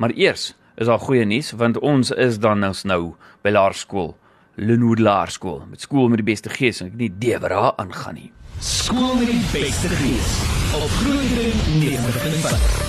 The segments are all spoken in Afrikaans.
Maar eers is daar goeie nuus want ons is dan nou by Laerskool Linwood Laerskool met skool met die beste gees en ek nie Debra aangaan nie. Skool met die beste gees op Groeidring 90.5.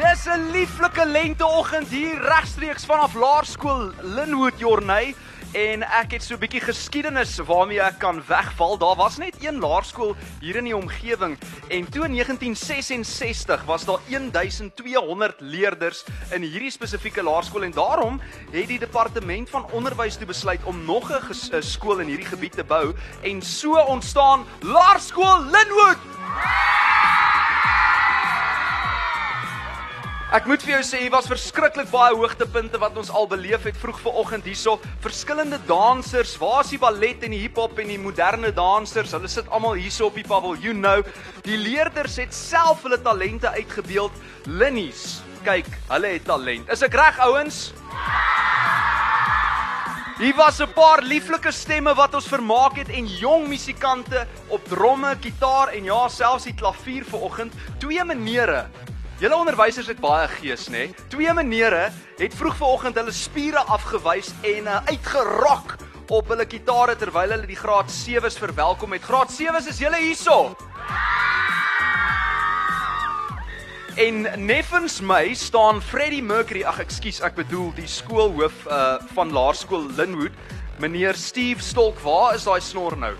Dis 'n lieflike lenteoggend hier regstreeks vanaf Laerskool Linwood Jorney en ek het so 'n bietjie geskiedenis waarmee ek kan wegval. Daar was net een laerskool hier in die omgewing en toe in 1966 was daar 1200 leerders in hierdie spesifieke laerskool en daarom het die departement van onderwys toe besluit om nog 'n skool in hierdie gebied te bou en so ontstaan Laerskool Linwood. Ek moet vir jou sê, hier was verskriklik baie hoogtepunte wat ons al beleef het vroeg vanoggend hierso. Verskillende dansers, waar is die ballet en die hiphop en die moderne dansers? Hulle sit almal hierso op die paviljoen nou. Die leerders het self hulle talente uitgebeeld. Linnies, kyk, hulle het talent. Is ek reg ouens? Hier was 'n paar lieflike stemme wat ons vermaak het en jong musikante op dromme, gitaar en ja, selfs die klavier vanoggend. Twee menere Julle onderwysers het baie gees, nê? Nee? Twee menere het vroeg vanoggend hulle spiere afgewys en uh, uitgerok op hulle gitare terwyl hulle die graad 7s verwelkom het. Graad 7s is julle hierso. En neffens my staan Freddie Mercury, ag ekskuus, ek bedoel die skoolhoof uh van Laerskool Linwood, meneer Steve Stolk. Waar is daai snor nou?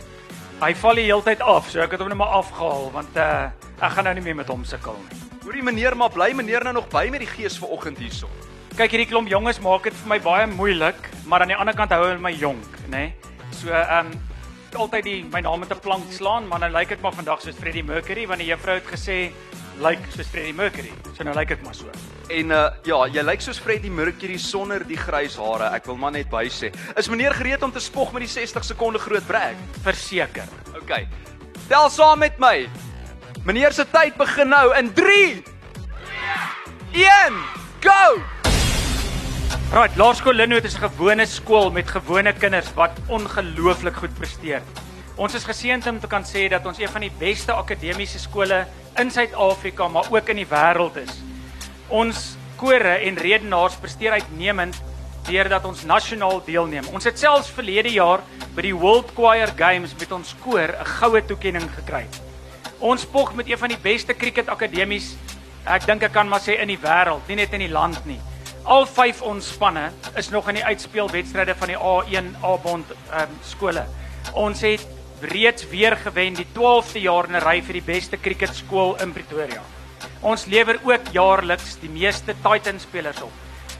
Hy val die hele tyd af, so ek het hom net maar afgehaal want uh ek gaan nou nie meer met hom sukkel nie. Hoorie meneer, maar bly meneer nou nog by met die gees vanoggend hierso. Kyk hierdie klomp jonges maak dit vir my baie moeilik, maar aan die ander kant hou hulle my jonk, nê? Nee? So ehm um, altyd die my naam met 'n plank slaan, maar nou lyk ek maar vandag soos Freddie Mercury want die juffrou het gesê lyk soos Freddie Mercury. So nou lyk ek maar so. En uh ja, jy lyk soos Freddie Mercury sonder die grys hare. Ek wil maar net by sê. Is meneer gereed om te spog met die 60 sekonde groot brek? Verseker. OK. Tel saam met my. Meneer se tyd begin nou in 3 2 1 Go! Right, Laerskool Linwood is 'n gewone skool met gewone kinders wat ongelooflik goed presteer. Ons is geseënd om te kan sê dat ons een van die beste akademiese skole in Suid-Afrika, maar ook in die wêreld is. Ons kore en redenaars presteer uitnemend deurdat ons nasionaal deelneem. Ons het selfs verlede jaar by die World Choir Games met ons koor 'n goue toekenning gekry. Ons spog met een van die beste cricket akademies, ek dink ek kan maar sê in die wêreld, nie net in die land nie. Al 5 ons spanne is nog in die uitspelwedstryde van die A1 A-bond um, skole. Ons het reeds weer gewen die 12de jaar in 'n ry vir die beste cricketskool in Pretoria. Ons lewer ook jaarliks die meeste Titan spelers op.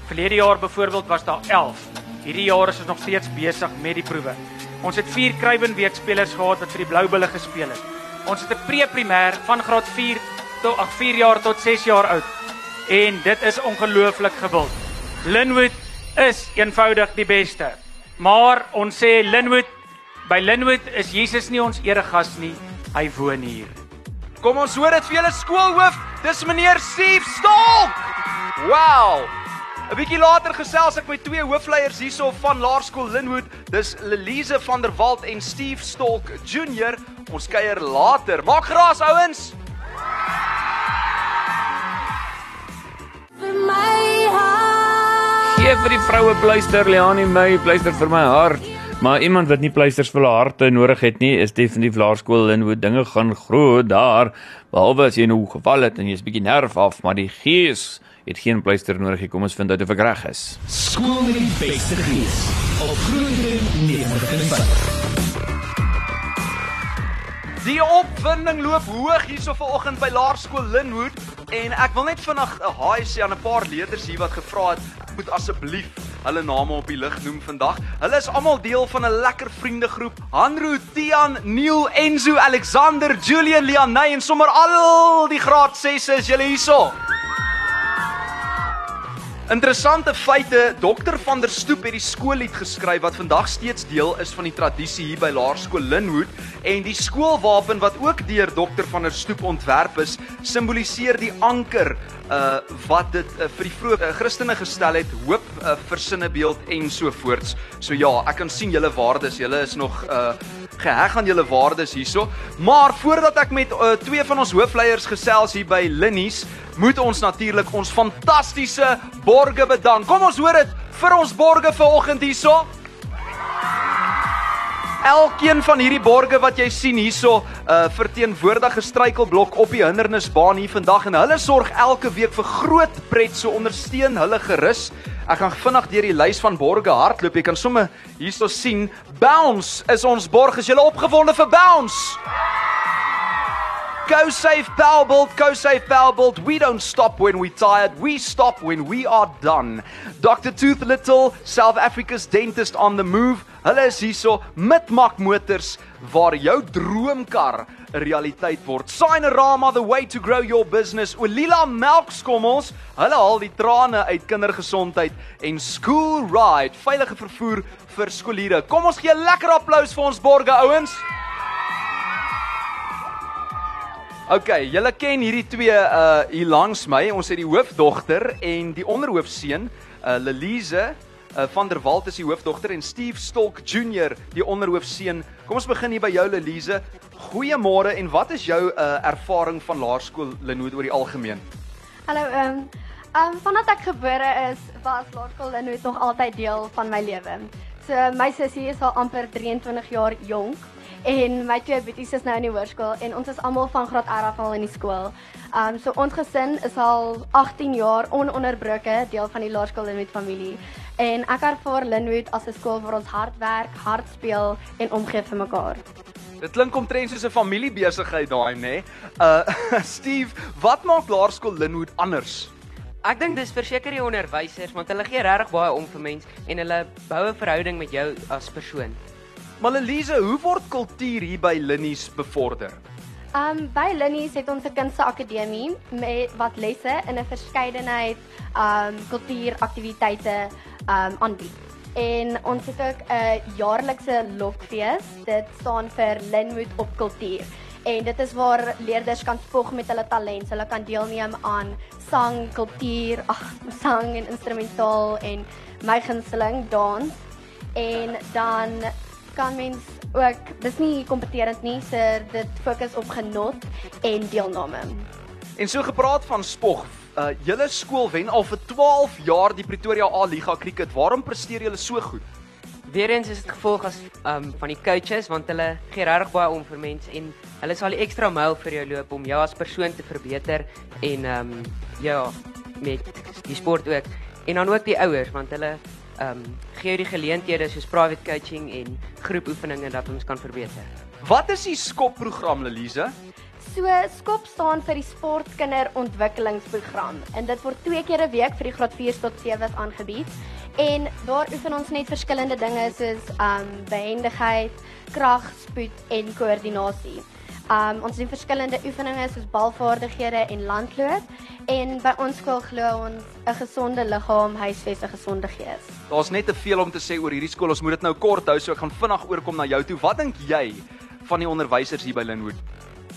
Verlede jaar byvoorbeeld was daar 11. Hierdie jaar is ons nog steeds besig met die proewe. Ons het 4 Kruiwenweek spelers gehad wat vir die Blou Bulle gespeel het. Ons het 'n pre-primêr van graad 4 tot ag 4 jaar tot 6 jaar oud. En dit is ongelooflik gewild. Linwood is eenvoudig die beste. Maar ons sê Linwood by Linwood is Jesus nie ons eregas nie, hy woon hier. Kom ons hoor dit vir julle skoolhoof, dis meneer Steve Stolk. Wow. 'n Bietjie later gesels ek met twee hoofleiers hierso van Laerskool Linwood. Dis Lelise van der Walt en Steve Stolk Junior. Ons kuier later. Maak gras ouens. Gee vir die vroue pleister Leani my pleister vir my hart. Maar iemand wat nie pleisters vir hulle harte nodig het nie, is definitief laerskool en hoe dinge gaan groot daar. Behalwe as jy nou geval het en jy's bietjie nerf af, maar die gees het geen pleister nodig nie. Kom ons vind uit of ek reg is. Skool met die beste gees op Groeidring 90.5. Die opwinding loop hoog hierso vanoggend by Laerskool Linwood en ek wil net vinnig 'n haai sê aan 'n paar leerders hier wat gevra het, moet asseblief hulle name op die lig noem vandag. Hulle is almal deel van 'n lekker vriendegroep. Hanro, Tian, Neil, Enzo, Alexander, Julian, Lianay en sommer al die graad 6 is julle hierso. Interessante feite, Dr van der Stoep het die skoollied geskryf wat vandag steeds deel is van die tradisie hier by Laerskool Linwood. En die skoolwapen wat ook deur Dr van der Stoep ontwerp is, simboliseer die anker uh wat dit uh, vir die vroeë uh, Christene gestel het, hoop, uh, versinnebeeld en so voorts. So ja, ek kan sien julle waardes, julle is nog uh geheg aan julle waardes hierso. Maar voordat ek met uh, twee van ons hoofleiers gesels hier by Linnies, moet ons natuurlik ons fantastiese borge bedank. Kom ons hoor dit vir ons borge vanoggend hierso. Elkeen van hierdie borge wat jy sien hierso, uh verteenwoordig 'n struikelblok op die hindernisbaan hier vandag en hulle sorg elke week vir groot pret, so ondersteun hulle gerus. Ek gaan vinnig deur die lys van borge hardloop. Jy kan sommer hierso sien, Bounce is ons borg. Is jy opgewonde vir Bounce? Go safe Powerbolt, go safe Powerbolt. We don't stop when we're tired. We stop when we are done. Dr. Tooth Little, South Africa's dentist on the move. Hulle is hierso met Mak Motors waar jou droomkar 'n realiteit word. Signorama the way to grow your business. Olila Melkskommels, hulle haal die trane uit kindergesondheid en School Ride, veilige vervoer vir skooliere. Kom ons gee 'n lekker applous vir ons borge ouens. OK, julle ken hierdie twee uh hier langs my. Ons het die hoofdogter en die onderhoofseun, uh Lelise uh van der Walt is die hoofdogter en Steve Stolk Junior die onderhoofseun. Kom ons begin hier by jou Lelise. Goeiemôre en wat is jou uh ervaring van laerskool Linwood oor die algemeen? Hallo, ehm um, um, vandat ek gebore is, was laerskool Linwood nog altyd deel van my lewe. So my sussie is al amper 23 jaar jonk en my twee boeties is nou in die hoërskool en ons is almal van graad R af al in die skool. Um so ons gesin is al 18 jaar ononderbroke deel van die laerskool Linwood familie. En ek ervaar Linwood as 'n skool waar ons hard werk, hard speel en omgee vir mekaar. Dit klink omtrent soos 'n familiebesigheid daai, nê? Nee? Uh Steve, wat maak laerskool Linwood anders? Ek dink dis verseker die onderwysers want hulle gee regtig baie om vir mens en hulle bou 'n verhouding met jou as persoon. Maar Elise, hoe word kultuur hier by Linnies bevorder? Um by Linnies het ons 'n kunsteakademie met wat lesse in 'n verskeidenheid um kultuuraktiwiteite um aanbied. En ons het ook 'n jaarlikse lokfees. Dit staan vir Linwood op kultuur. En dit is waar leerders kan spog met hulle talent. Hulle kan deelneem aan sang, kultuur, ag, sang en instrumentaal en my gunsteling dans. En dan kan mens ook dis nie kompeterend nie, so dit fokus op genot en deelname. En so gepraat van spog, uh julle skool wen al vir 12 jaar die Pretoria A Liga cricket. Waarom presteer julle so goed? Weerens is dit gevolg as um van die coaches want hulle gee regtig baie om vir mense en hulle sal die ekstra myl vir jou loop om jou as persoon te verbeter en um ja, met die sport ook. En dan ook die ouers want hulle ehm um, gee die geleenthede soos private coaching en groepoefeninge dat ons kan verbeter. Wat is die skop program Lelise? So skop staan vir die sportkinderontwikkelingsprogram en dit word twee keer 'n week vir die graad 4 tot 7s aangebied. En daar oefen ons net verskillende dinge soos ehm um, behendigheid, krag, spoed en koördinasie. Um ons doen verskillende oefeninge soos balvaardighede en landloop en by ons skool glo ons 'n gesonde liggaam huisves 'n gesonde gees. Daar's net te veel om te sê oor hierdie skool. Ons moet dit nou kort hou, so ek gaan vinnig oorkom na jou toe. Wat dink jy van die onderwysers hier by Linwood?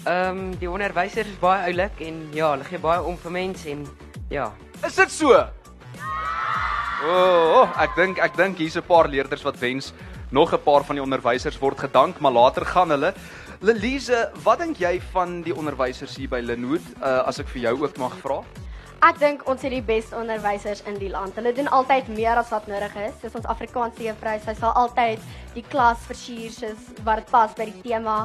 Ehm um, die onderwysers is baie oulik en ja, hulle gee baie om vir mense en ja. Is dit so? Ja. O, oh, oh, ek dink ek dink hier's 'n paar leerders wat wens nog 'n paar van die onderwysers word gedank, maar later gaan hulle Lelise, wat dink jy van die onderwysers hier by Linwood? Uh as ek vir jou ook mag vra? Ek dink ons het die beste onderwysers in die land. Hulle doen altyd meer as wat nodig is. Soos ons Afrikaanse juffrou, sy sal altyd die klas versier soos wat dit pas by die tema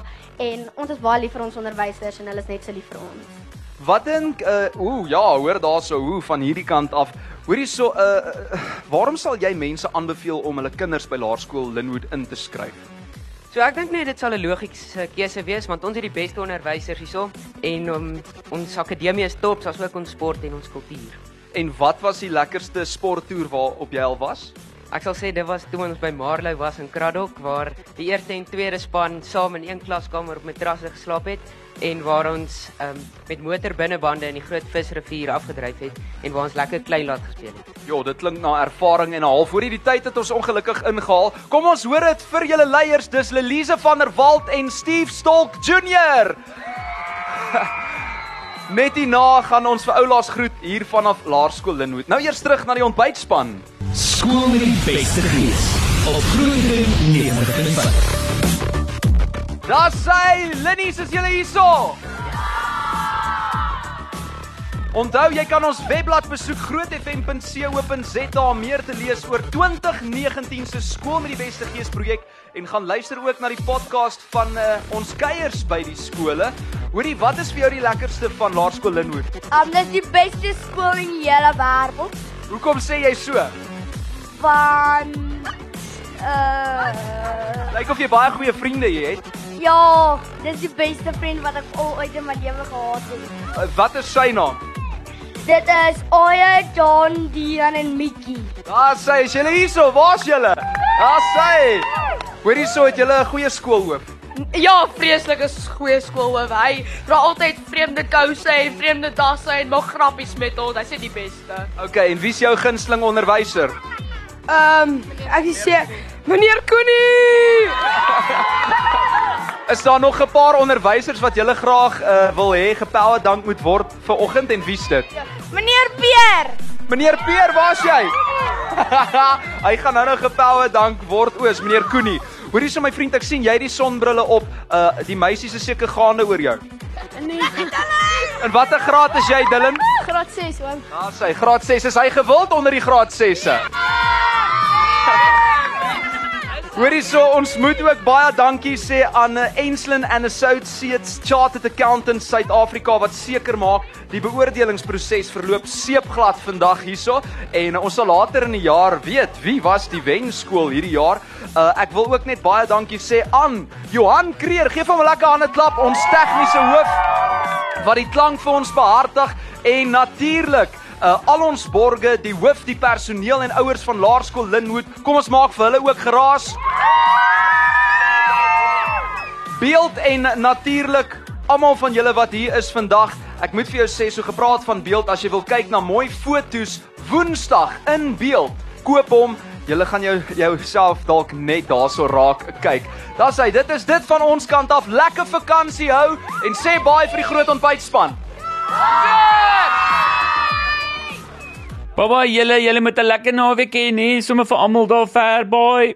en ons is baie lief vir ons onderwysers en hulle is net so lief vir ons. Wat dink uh ooh ja, hoor daarso hoe van hierdie kant af. Hoorie so uh waarom sal jy mense aanbeveel om hulle kinders by laerskool Linwood in te skryf? So ek dink net dit sal 'n logiese keuse wees want ons het die beste onderwysers hierso en um, ons akademie is top, soos ook ons sport en ons kultuur. En wat was die lekkerste sporttoer waarop jy al was? Ek sal sê dit was toe ons by Marlow was in Kraddock waar die eerste en tweede span saam in een klaskamer op matrasse geslaap het en waar ons um, met motor binnebande in die Groot Visrivier afgedryf het en waar ons lekker klein laat gespeel het. Ja, dit klink na ervaring en 'n half. Voor hierdie tyd het ons ongelukkig ingehaal. Kom ons hoor dit vir julle leiers. Dis Lelise van der Walt en Steve Stolk Junior. Net hierna gaan ons vir oulaas groet hier vanaf Laerskool Linwood. Nou eers terug na die ontbytspan. Skool met die beste gees op Groenewood 90.5. Daar sê Linnie, is julle hierso? Onthou jy kan ons webblad besoek grootfm.co.za om meer te lees oor 2019 se skool met die beste gees projek en gaan luister ook na die podcast van uh, ons kuiers by die skole. Hoorie, wat is vir jou die lekkerste van Laerskool Linwood? Um, dit is die beste skool in die hele wêreld. Hoekom sê jy so? Van uh Lyk of jy baie goeie vriende jy het. ja, dit is die beste vriend wat ek al ooit in my lewe gehad het. Uh, wat is sy naam? Dit is Oya, John, Dian en Mickey. Daar sê is julle hierso, waar's julle? Daar sê. Hoorie, so het julle 'n goeie skoolhoof. Ja, vreeslike goeie skoolhoof. Hy dra altyd vreemde kouse en vreemde dasse en maak grappies met ons. Hy's net die beste. Okay, en wie's jou gunsteling onderwyser? Ehm, um, ek sê meneer Koenie. Is daar nog 'n paar onderwysers wat julle graag uh, wil hê gepower dank moet word vir oggend en wie's dit? Meneer Pier. Meneer Peer, waar's jy? Hy gaan nou nou gepower dank word oos meneer Koenie. Hoorie so my vriend, ek sien jy het die sonbrille op. Uh die meisies is seker gaande oor jou. Nee. In watter graad is jy, Dylan? Graad 6 oom. Daar sê graad 6 is hy gewild onder die graad 6se. Hoorie so, ons moet ook baie dankie sê aan uh, Enslin and Associates Chartered Accountants Suid-Afrika wat seker maak die beoordelingsproses verloop seepglad vandag hierso en ons sal later in die jaar weet wie was die wenskool hierdie jaar. Uh, ek wil ook net baie dankie sê aan Johan Kreer. Geef hom 'n lekker hande klap, ons tegniese hoof wat die klank vir ons behartig en natuurlik uh, al ons borge, die hoof, die personeel en ouers van Laerskool Linwood. Kom ons maak vir hulle ook geraas. Beeld en natuurlik almal van julle wat hier is vandag. Ek moet vir jou sê so gepraat van beeld as jy wil kyk na mooi fotos Woensdag in beeld. Koop hom. Julle gaan jou jouself dalk net daarso raak kyk. Daar's hy. Dit is dit van ons kant af. Lekker vakansie hou en sê baie vir die groot ontbytspan. Baba, julle julle met 'n lekker naweek hê, nee, sommer vir almal daar ver, bye.